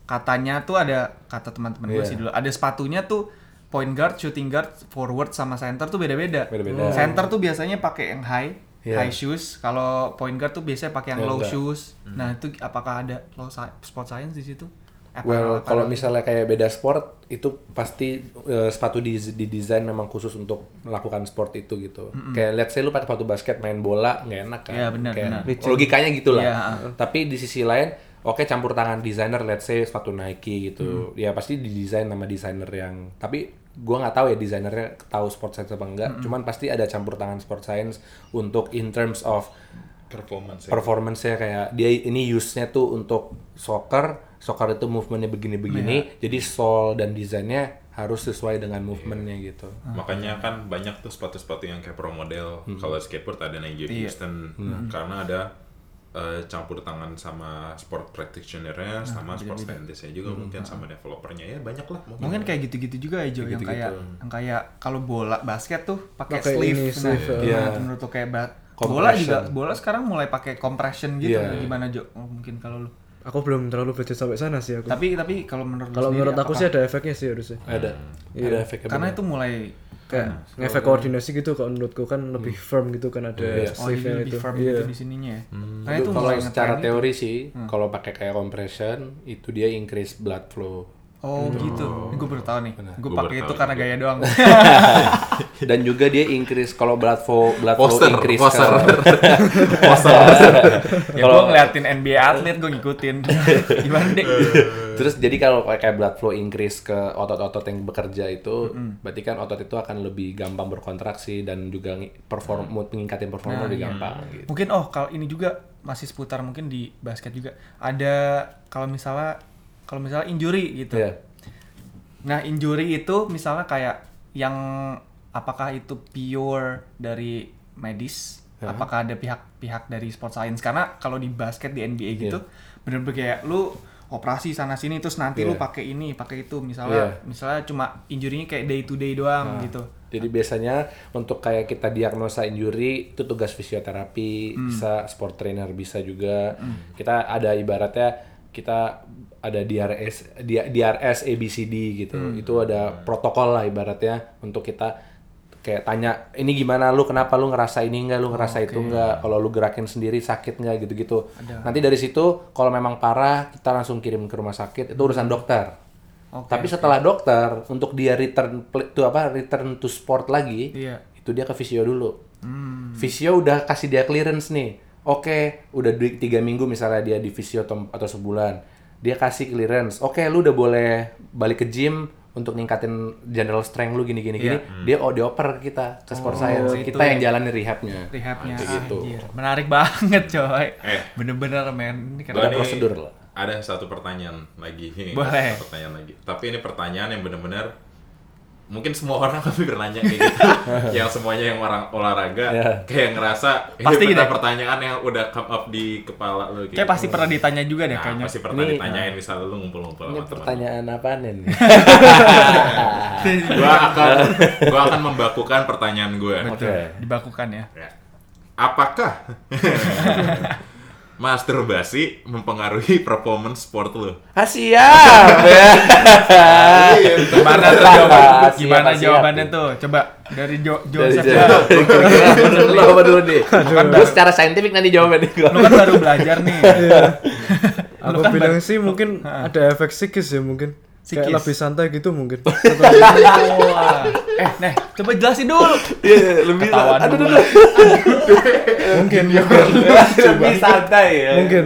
katanya tuh ada kata teman-teman gue Iya. sih dulu ada sepatunya tuh point guard shooting guard forward sama center tuh beda-beda Beda-beda. center tuh biasanya pakai yang high Iya. high shoes kalau point guard tuh biasanya pakai yang Ya, low enggak. shoes nah itu apakah ada low sport science di situ Apa- Well, apa- kalau apa- misalnya kayak beda sport itu pasti eh, sepatu di didesain memang khusus untuk melakukan sport itu gitu. Kayak let's say lu pakai sepatu basket main bola nggak enak kan. Iya, benar, Kayak benar. Logikanya gitu lah. Iya. Tapi di sisi lain oke campur tangan desainer let's say sepatu Nike gitu. Mm. Ya pasti didesain sama desainer yang tapi gua nggak tahu ya desainernya tahu sport science apa enggak. Cuman pasti ada campur tangan sport science untuk in terms of performance ya. performance-nya kayak dia ini use-nya tuh untuk soccer, soccer itu movementnya begini-begini, Iya. jadi soul dan desainnya harus sesuai dengan movementnya gitu. Makanya kan banyak tuh sepatu-sepatu yang kayak pro model. Kalau skateboard ada Nigel Iya. Houston karena ada eh, campur tangan sama sport practitioner-nya sama sport scientist-nya juga mungkin sama developernya ya banyak lah mungkin. Mungkin kayak gitu-gitu juga ya Jo yang Gitu-gitu. kayak yang kayak kalau bola basket tuh pakai sleeve. ini, Nah, sleeve, gimana iya. tuh menurut tuh kayak bola juga bola sekarang mulai pakai compression gitu. Iya. Gimana Jo? Oh, mungkin kalau lu. aku belum terlalu belajar sampai sana sih aku Tapi tapi kalau menurut lu kalau sendiri, menurut aku apakah- sih ada efeknya sih harusnya Ada, Iya. ada efeknya. karena bener. itu mulai kayak ngefek koordinasi gitu kalau menurutku kan lebih firm gitu kan ada Iya. oh jadi sleeve-nya lebih itu firm iya gitu di sininya ya. Karena Itu itu kalau secara teori sih, kalau pakai kayak compression itu dia increase blood flow. Oh gitu. Ini gue baru tahu nih. Gue Gua pakai itu karena gaya doang. Dan juga dia increase kalau blood flow blood flow Poster, increase poster. kalau ya gue ngeliatin NBA atlet gue ngikutin. Gimana deh? Terus jadi kalau kayak blood flow increase ke otot-otot yang bekerja itu, berarti kan otot itu akan lebih gampang berkontraksi dan juga perform mood meningkatin performa lebih gampang gitu. Mungkin oh kalau ini juga masih seputar mungkin di basket juga. Ada kalau misalnya kalau misalnya injury gitu. Iya. Nah, injury itu misalnya kayak yang apakah itu pure dari medis? Apakah ada pihak-pihak dari sport science? Karena kalau di basket di NBA gitu, bener-bener kayak lu operasi sana sini terus nanti lu Iya. pakai ini, pakai itu. Misalnya misalnya cuma injury-nya kayak day to day doang gitu. Jadi biasanya untuk kayak kita diagnosa injury itu tugas fisioterapi, bisa sport trainer bisa juga. Kita ada ibaratnya kita ada DRS DRS ABCD gitu. Itu ada protokol lah ibaratnya untuk kita kayak tanya ini gimana lu kenapa lu ngerasa ini enggak lu ngerasa itu enggak kalau lu gerakin sendiri sakit enggak gitu-gitu. Nanti dari situ kalau memang parah kita langsung kirim ke rumah sakit itu urusan dokter. Oke, Tapi setelah dokter untuk dia return to apa return to sport lagi, Iya. itu dia ke fisio dulu. Fisio udah kasih dia clearance nih. Oke, udah di tiga minggu misalnya dia di fisio atau, atau sebulan, dia kasih clearance. Oke, lu udah boleh balik ke gym untuk ningkatin general strength lu gini gini gini. Dia oh dioper ke kita ke sport science. gitu Kita yang jalani rehabnya. Rehabnya Kayak gitu. anjir. Menarik banget, coy. Eh. Bener-bener men. Ini nih prosedur lah. Ada satu pertanyaan lagi. Boleh. Satu pertanyaan lagi. Tapi ini pertanyaan yang benar-benar mungkin semua orang pasti bertanya kayak gitu. yang semuanya yang orang olahraga Ya. kayak ngerasa Pasti ini gitu ya? pertanyaan yang udah come up di kepala lu Kayak pasti pernah ditanya juga deh Nah, kayaknya. pasti pernah Ini- ditanyain misalnya lu ngumpul-ngumpul Ini sama pertanyaan apaan ini? gua akan gua akan membakukan pertanyaan gue. Oke. Dibakukan ya. Ya. Apakah masturbasi mempengaruhi performance sport lu? Ah, siap ya. Gimana tuh jawaban? Gimana jawabannya tuh? Coba dari Jo Dari Joseph ya. Lu apa dulu nih? Gue secara saintifik nanti jawabannya gue. Lu kan baru belajar nih. Aku kan bilang sih mungkin ada efek psikis ya mungkin. Psikis. Kayak lebih santai gitu mungkin. Wah. Eh, Nih, coba jelasin dulu. Iya, lebih Ketahuan aduh, dulu. aduh, mungkin lebih santai ya. mungkin.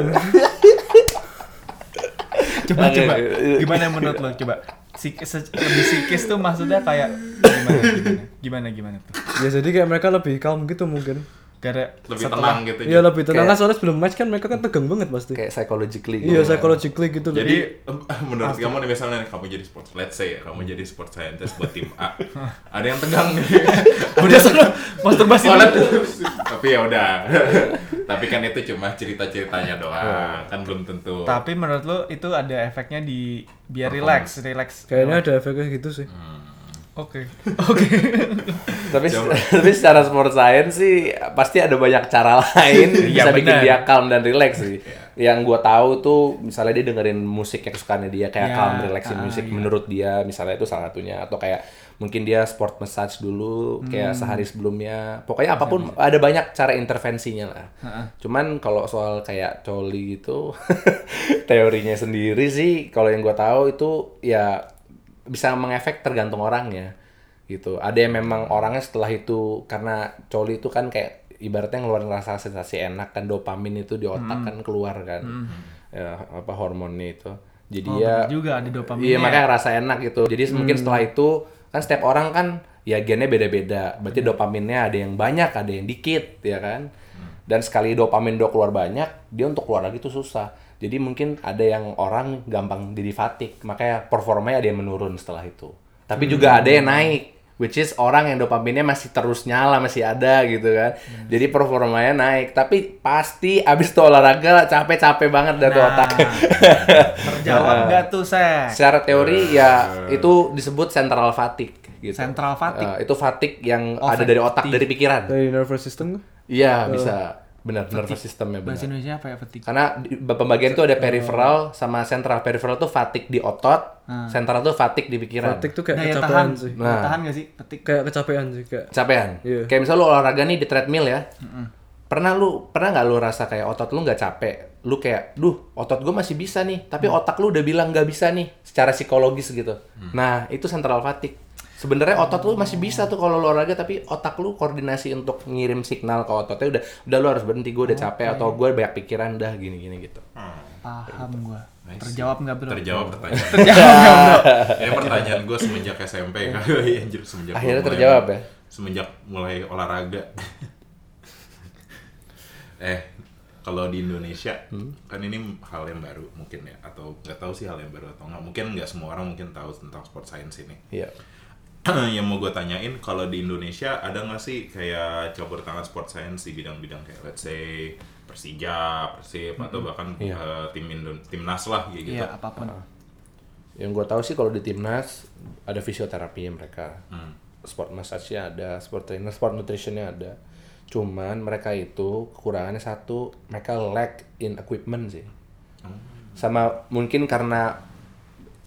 Coba coba. Gimana menurut lo? Coba. Sik- se- lebih psikis tuh maksudnya kayak gimana gimana gimana gimana tuh Ya jadi kayak mereka lebih calm gitu mungkin. Karena Lebih setelah- tenang gitu. Iya lebih tenang Kayak- kan soalnya sebelum match kan mereka kan tegang banget pasti. Kayak psychologically Iya gitu. psychologically gitu. Jadi menurut kamu nih misalnya nih, kamu jadi sport, let's say ya, kamu jadi sport scientist buat tim A, ada yang tegang nih. udah sana masturbasi dulu. tapi ya udah. tapi kan itu cuma cerita-ceritanya doang, kan belum tentu. Tapi menurut lo itu ada efeknya di biar relax, relax. kayaknya ada efeknya gitu sih. Oke. Oke. Tapi tapi secara sport science sih pasti ada banyak cara lain Iya, bisa bikin bener. dia calm dan relax sih. Yang gua tahu tuh misalnya dia dengerin musik yang kesukaannya dia kayak Ya, calm relaxing ah, musik iya. menurut dia misalnya itu salah satunya atau kayak mungkin dia sport massage dulu kayak sehari sebelumnya. Pokoknya apa pun ada banyak cara intervensinya lah. Cuman kalau soal kayak coli gitu teorinya sendiri sih kalau yang gua tahu itu ya bisa mengefek tergantung orangnya gitu. Ada yang memang orangnya setelah itu karena coli itu kan kayak ibaratnya ngeluarin rasa sensasi enak kan dopamin itu di otak kan keluar kan. Ya, apa hormonnya itu. Jadi Oh, ya juga ada dopaminnya Iya, ya. makanya rasa enak gitu. Jadi mungkin setelah itu kan setiap orang kan ya gennya beda-beda. Berarti dopaminnya ada yang banyak, ada yang dikit, ya kan? Dan sekali dopamin do keluar banyak, dia untuk keluar lagi tuh susah. Jadi mungkin ada yang orang gampang jadi fatigue, makanya performanya ada yang menurun setelah itu. Tapi juga ada yang naik, which is orang yang dopaminnya masih terus nyala, masih ada gitu kan. Jadi performanya naik, tapi pasti abis itu olahraga capek-capek banget dari Nah, otak. Terjawab nggak tuh, Sek? Secara teori ya itu disebut central fatigue gitu. Central fatigue. Eh, itu fatigue yang Oh, ada dari otak, dari pikiran. Dari nervous system? Iya, bisa. Benar, nervous systemnya Bahasa benar. Indonesia apa ya fatigue? Karena di- pembagian itu ada peripheral sama central. Peripheral tuh fatigue di otot, central tuh fatigue di pikiran. Fatigue tuh kayak Daya kecapean tahan. sih. Daya Nah. tahan nggak sih fatigue? Kayak kecapean sih kayak. Capean. Iya. Kayak misalnya lu olahraga nih di treadmill ya. Pernah lu pernah nggak lu rasa kayak otot lu nggak capek? Lu kayak, duh otot gue masih bisa nih, tapi otak lu udah bilang nggak bisa nih, secara psikologis gitu. Nah itu central fatigue. Sebenarnya otot lu masih bisa tuh kalau lu olahraga, tapi otak lu koordinasi untuk ngirim signal ke ototnya udah, udah lu harus berhenti, gue udah capek atau gue banyak pikiran dah gini-gini gitu. Paham gua. I see. Terjawab nggak bro? Terjawab pertanyaan. Terjawab nggak bro? Ini pertanyaan gue semenjak SMP kali anjir semenjak Akhirnya mulai- terjawab ya? Semenjak mulai olahraga. eh, kalau di Indonesia kan ini hal yang baru mungkin ya atau nggak tahu sih hal yang baru atau nggak mungkin nggak semua orang mungkin tahu tentang sport science ini. Iya. yang mau gue tanyain kalau di Indonesia ada nggak sih kayak campur tangan sport science di bidang-bidang kayak let's say Persija, Persib atau bahkan Iya. eh, tim Indo timnas lah kayak gitu. Iya apa pun. Yang gue tahu sih kalau di timnas ada fisioterapi mereka, Hmm. sport massage-nya ada, sport trainer, sport nutrition-nya ada. Cuman mereka itu kekurangannya satu, mereka lack in equipment sih. Sama mungkin karena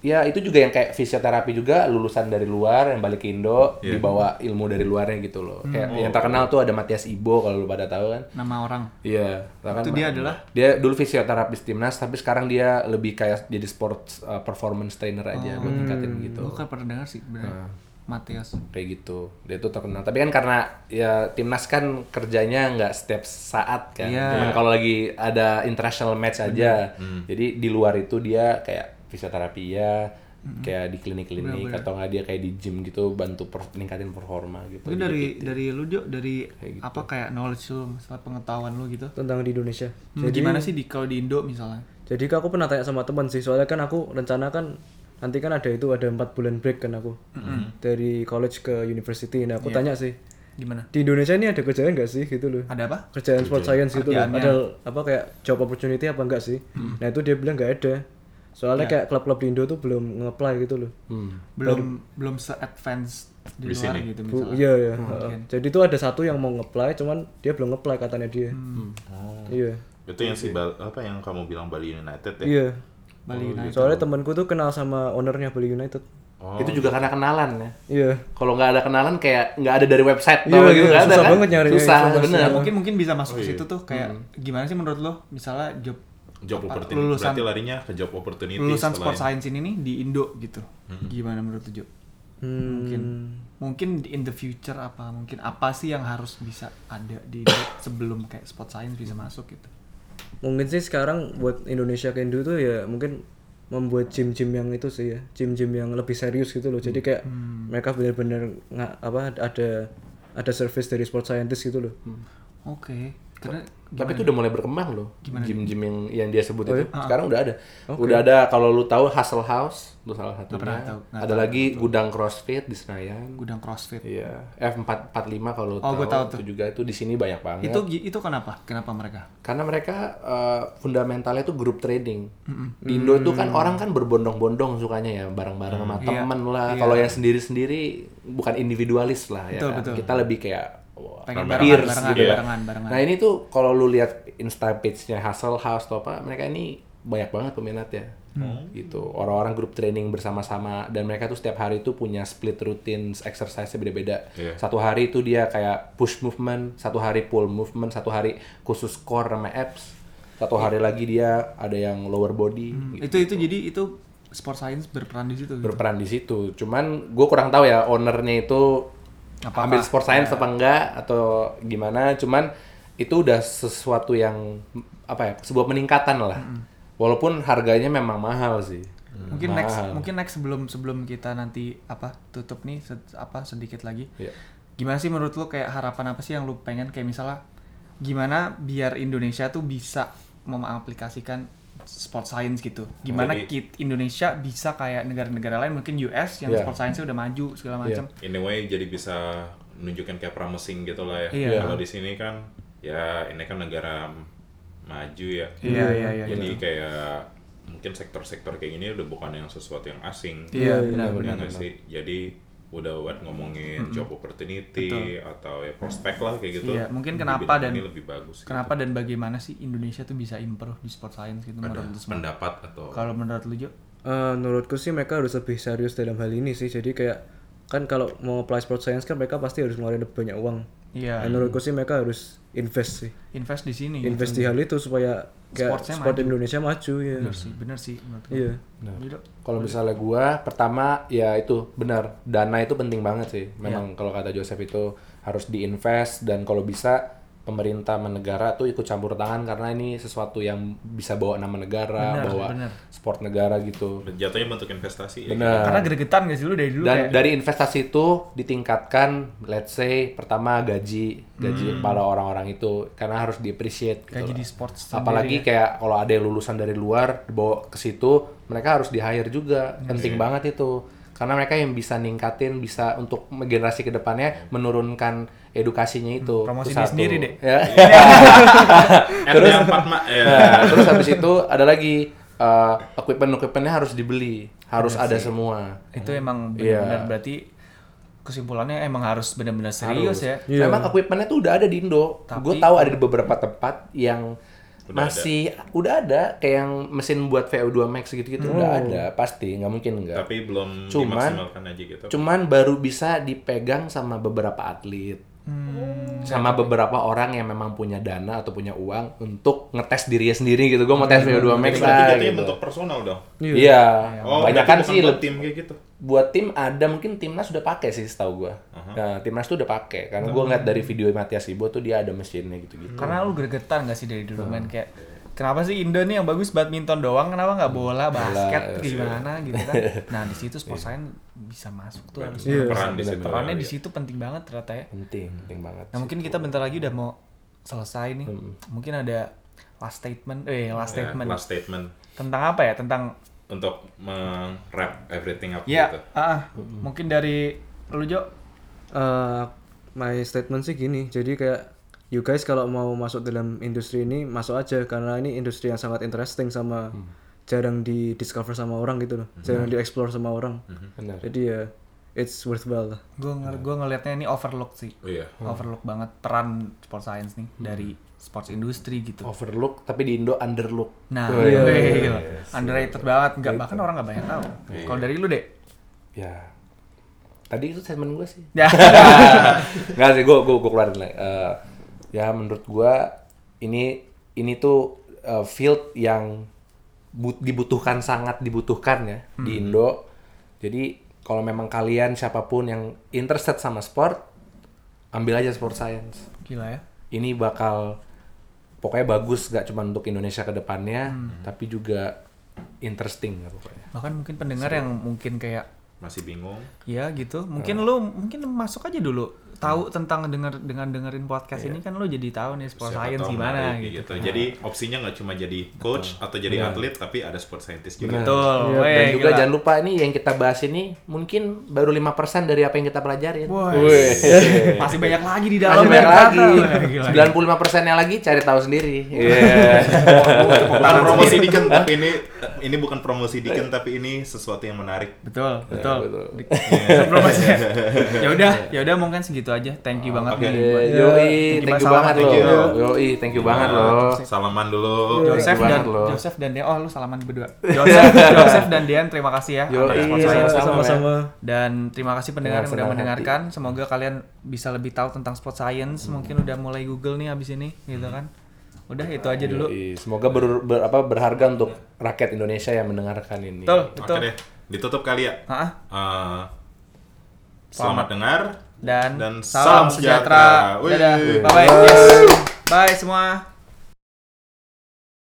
ya itu juga yang kayak fisioterapi juga lulusan dari luar yang balik ke Indo Iya. dibawa ilmu dari luarnya gitu loh. Kayak yang terkenal tuh ada Matias Ibo kalau lu pada tahu kan. Nama orang. Iya, kan Itu dia adalah? dia dulu fisioterapis timnas tapi sekarang dia lebih kayak jadi sports uh, performance trainer aja buat ningkatin gitu. Gue kan pernah dengar sih bener. Matias. Kayak gitu. Dia tuh terkenal. Tapi kan karena ya timnas kan kerjanya nggak setiap saat kan. Iya. Cuman kalau lagi ada international match aja. Jadi di luar itu dia kayak fisioterapi ya kayak di klinik-klinik atau nggak dia kayak di gym gitu bantu per- ningkatin performa gitu. Itu Jadi dari kayak- dari lu Jo, dari gitu. apa kayak knowledge lu, masalah pengetahuan lu gitu. tentang di Indonesia. Hmm, gimana sih di kalau di Indo misalnya? Jadi aku pernah tanya sama teman sih, soalnya kan aku rencana kan nanti kan ada itu ada empat bulan break kan aku dari college ke university. Nah aku Iya. tanya sih Gimana? di Indonesia ini ada kerjaan nggak sih gitu loh? Ada apa? Kerjaan sport science gitu loh. Ada apa kayak job opportunity apa enggak sih? Nah itu dia bilang nggak ada. Soalnya kayak klub-klub di Indo tuh belum nge-apply gitu loh. Hmm. Belum belum se-advance di, Di luar sini. gitu Bu, misalnya. iya ya. Jadi itu ada satu yang mau nge-apply, cuman dia belum nge-apply katanya dia. Iya. Itu yang si Bal- apa yang kamu bilang Bali United ya? Iya. Bali United. Soalnya temanku tuh kenal sama ownernya Bali United. Oh, Itu juga karena kenalan ya. Iya. Kalau nggak ada kenalan kayak nggak ada dari website Iya, gitu iya, nggak ada susah kan? banget nyarinya Susah, informasi. bener. Mungkin mungkin bisa masuk Oh, ke iya. situ tuh kayak gimana sih menurut lo misalnya job job apa, opportunity lulusan berarti larinya ke job opportunity lulusan setelah sport ini. science ini nih di Indo gitu. Gimana menurut Jo? Hmm. Mungkin mungkin in the future apa mungkin apa sih yang harus bisa ada di Indo sebelum kayak sport science bisa masuk gitu. Mungkin sih sekarang buat Indonesia ke Indo tuh ya mungkin membuat gym-gym yang itu sih ya, gym-gym yang lebih serius gitu loh. Jadi kayak mereka benar-benar nggak apa ada ada service dari sport scientist gitu loh. Oke. Karena Tapi itu udah mulai berkembang loh. Gym-gym yang yang dia sebut itu. Sekarang udah ada. Oke. Udah ada kalau lu tahu Hustle House, itu salah satunya. pernah tahu, ada lagi gudang CrossFit di Senayan. gudang CrossFit. Iya, F445 kalau lu Oh, tahu. tahu tuh. Itu juga itu di sini banyak banget. Itu itu kenapa? Kenapa mereka? Karena mereka eh, fundamentalnya itu grup trading. Di Indo itu kan orang kan berbondong-bondong sukanya ya, bareng-bareng sama Iya, temen lah. iya. Kalau yang sendiri-sendiri bukan individualis lah ya Betul, kan. betul. Kita lebih kayak Pengen barengan, peers barengan, gitu ya. barengan, barengan. Nah ini tuh kalau lu lihat Insta page-nya Hustle House atau apa, mereka ini banyak banget peminatnya. Hmm. Gitu. Orang-orang grup training bersama-sama dan mereka tuh setiap hari tuh punya split routines, exercise beda-beda. Iya. Satu hari itu dia kayak push movement, satu hari pull movement, satu hari khusus core sama abs. Satu hari lagi dia ada yang lower body. gitu. itu itu jadi itu sport science berperan di situ. gitu. Berperan di situ. Cuman gue kurang tahu ya ownernya itu Apa-apa. ambil sport science apa enggak atau gimana. Cuman itu udah sesuatu yang apa ya sebuah peningkatan lah. Walaupun harganya memang mahal sih. mungkin next Mahal. mungkin next sebelum sebelum kita nanti apa tutup nih se- apa sedikit lagi. Iya. Gimana sih menurut lu kayak harapan apa sih yang lu pengen kayak misalnya gimana biar Indonesia tuh bisa mengaplikasikan sport science gitu. Gimana Jadi- kit Indonesia bisa kayak negara-negara lain mungkin US yang Iya. sport science-nya udah maju segala macam. in a way jadi bisa menunjukkan kayak promising gitu lah ya. Iya. Kalau di sini kan ya ini kan negara maju ya. Iya, iya, iya, Jadi kayak mungkin sektor-sektor kayak gini udah bukan yang sesuatu yang asing. Iya, Iya, benar Ya benar. sih? Jadi udah buat ngomongin job opportunity atau ya prospek lah kayak gitu. Iya, mungkin kenapa dan- ini lebih bagus. gitu. Kenapa dan bagaimana sih Indonesia tuh bisa improve di sport science gitu Ada menurut lu semua? pendapat atau Kalau menurut lu Jo? Eh, menurutku sih mereka harus lebih serius dalam hal ini sih. Jadi kayak kan kalau mau apply sport science kan mereka pasti harus ngeluarin lebih banyak uang. Iya. Dan menurutku sih mereka harus invest sih. Invest di sini. Invest di hal itu supaya kayak Sportsnya sport maju. Indonesia maju ya. Bener sih, bener sih. Iya. Gitu. Kalau misalnya gua pertama ya itu benar dana itu penting banget sih. Memang kalau kata Joseph itu harus diinvest dan kalau bisa pemerintah negara tuh ikut campur tangan karena ini sesuatu yang bisa bawa nama negara, Benar, bawa benar. sport negara gitu. Jatuhnya bentuk investasi. ya. Karena gregetan gak sih lu dari dulu Dan kayak dari investasi itu ditingkatkan, let's say pertama gaji, gaji para orang-orang itu karena harus di appreciate gitu. Hmm. gaji loh. di sport Apalagi ya. kayak kalau ada yang lulusan dari luar dibawa ke situ, mereka harus di hire juga. Iya Penting banget itu. Karena mereka yang bisa ningkatin, bisa untuk generasi ke depannya menurunkan edukasinya itu. Hmm, promosi Itu satu. sendiri, Dek. Ya. Terus empat mak ya. Nah, terus habis itu ada lagi uh, equipment-equipmentnya harus dibeli, harus ada semua. itu emang Iya. benar-benar berarti kesimpulannya emang harus benar-benar serius ya. Iya. Memang equipmentnya tuh udah ada di Indo. Gue tahu ada di beberapa tempat yang Udah masih udah ada kayak yang mesin buat VO2 Max gitu-gitu udah Oh. ada pasti nggak mungkin enggak. Tapi belum Cuman- dimaksimalkan aja gitu. Cuman baru bisa dipegang sama beberapa atlet. Hmm. sama beberapa orang yang memang punya dana atau punya uang untuk ngetes dirinya sendiri gitu. Gue mau tes VO2 Max lah jatuhnya gitu. bentuk personal dong. Iya, Oh, banyak berarti kan sih buat tim kayak gitu. buat tim ada mungkin timnas sudah pakai sih setahu gua. Nah, timnas tuh udah pakai karena gua ngeliat dari video Matias Ibo tuh dia ada mesinnya gitu-gitu. Karena lu gregetan gak sih dari dulu Hmm. main kayak kenapa sih Indo nih yang bagus badminton doang kenapa nggak bola basket iya. gimana gitu kan nah di situ sport science bisa masuk tuh harus Iya. Peran di situ. perannya di Iya. situ penting banget ternyata ya Penting, penting banget. nah mungkin kita bentar lagi udah mau selesai nih Hmm. mungkin ada last statement eh last Ya, statement last statement tentang apa ya tentang untuk meng-wrap everything up ya gitu. ah, mungkin dari lu Jo Eh, my statement sih gini jadi kayak you guys kalau mau masuk dalam industri ini masuk aja karena ini industri yang sangat interesting sama jarang di discover sama orang gitu loh jarang di explore sama orang Benar. jadi ya it's worthwhile lah gue ng gua ngelihatnya ini overlook sih Oh iya. overlook banget peran sport science nih dari sports industry gitu Overlook tapi di Indo underlook. Nah, Oh, iya. wih, gila. underrated banget, nggak bahkan orang nggak banyak tahu. Kalau dari lu deh, Ya. Tadi itu statement gue sih. ya, Enggak sih, gue gue keluarin lah. Eh, ya menurut gue ini ini tuh eh, field yang but- dibutuhkan sangat dibutuhkan ya di Indo. Jadi kalau memang kalian siapa pun yang interested sama sport, ambil aja sport science. gila ya. Ini bakal pokoknya bagus gak cuma untuk Indonesia ke depannya, tapi juga interesting pokoknya. Bahkan mungkin pendengar yang mungkin kayak Masih bingung. ya gitu, mungkin lu mungkin masuk aja dulu tahu tentang denger dengan dengerin podcast ini kan lu jadi tahu nih sport Siapa science gimana menarik gitu. Jadi opsinya nggak cuma jadi coach atau jadi atlet, tapi ada sport scientist juga. Betul. Iya, weh, Dan juga gila. jangan lupa ini yang kita bahas ini mungkin baru 5% dari apa yang kita pelajarin. Masih banyak lagi di dalam Masih banyak ya, lagi. ternyata. Gila. 95 persennya lagi cari tahu sendiri. Iya. Bukan promosi Diken, tapi ini ini bukan promosi Diken, tapi ini sesuatu yang menarik. Betul, betul. betul. Sebelum masih- ya udah, ya udah mungkin segitu aja. Thank you banget Oke. nih buat Yoi, Thank you thank you Salaman, banget thank loh. you. Yoi, thank you banget loh. Salaman dulu. Joseph dan banget loh. Joseph dan Dean. Oh, lu salaman berdua. Joseph, Joseph dan Dean, terima kasih ya. Yoi, sama-sama. Dan terima kasih pendengar yang udah Dengan senang mendengarkan. Semoga kalian bisa lebih tahu tentang sport science. Mungkin udah mulai Google nih abis ini, gitu kan. Udah itu aja dulu. Yoi, Semoga ber, ber- apa, berharga untuk rakyat Indonesia yang mendengarkan ini. Betul, Oke betul. deh, ditutup kali ya. Ah, Eh, selamat dengar dan, dan salam salam sejahtera. sejahtera. Dadah. Bye bye. Yes. Bye semua.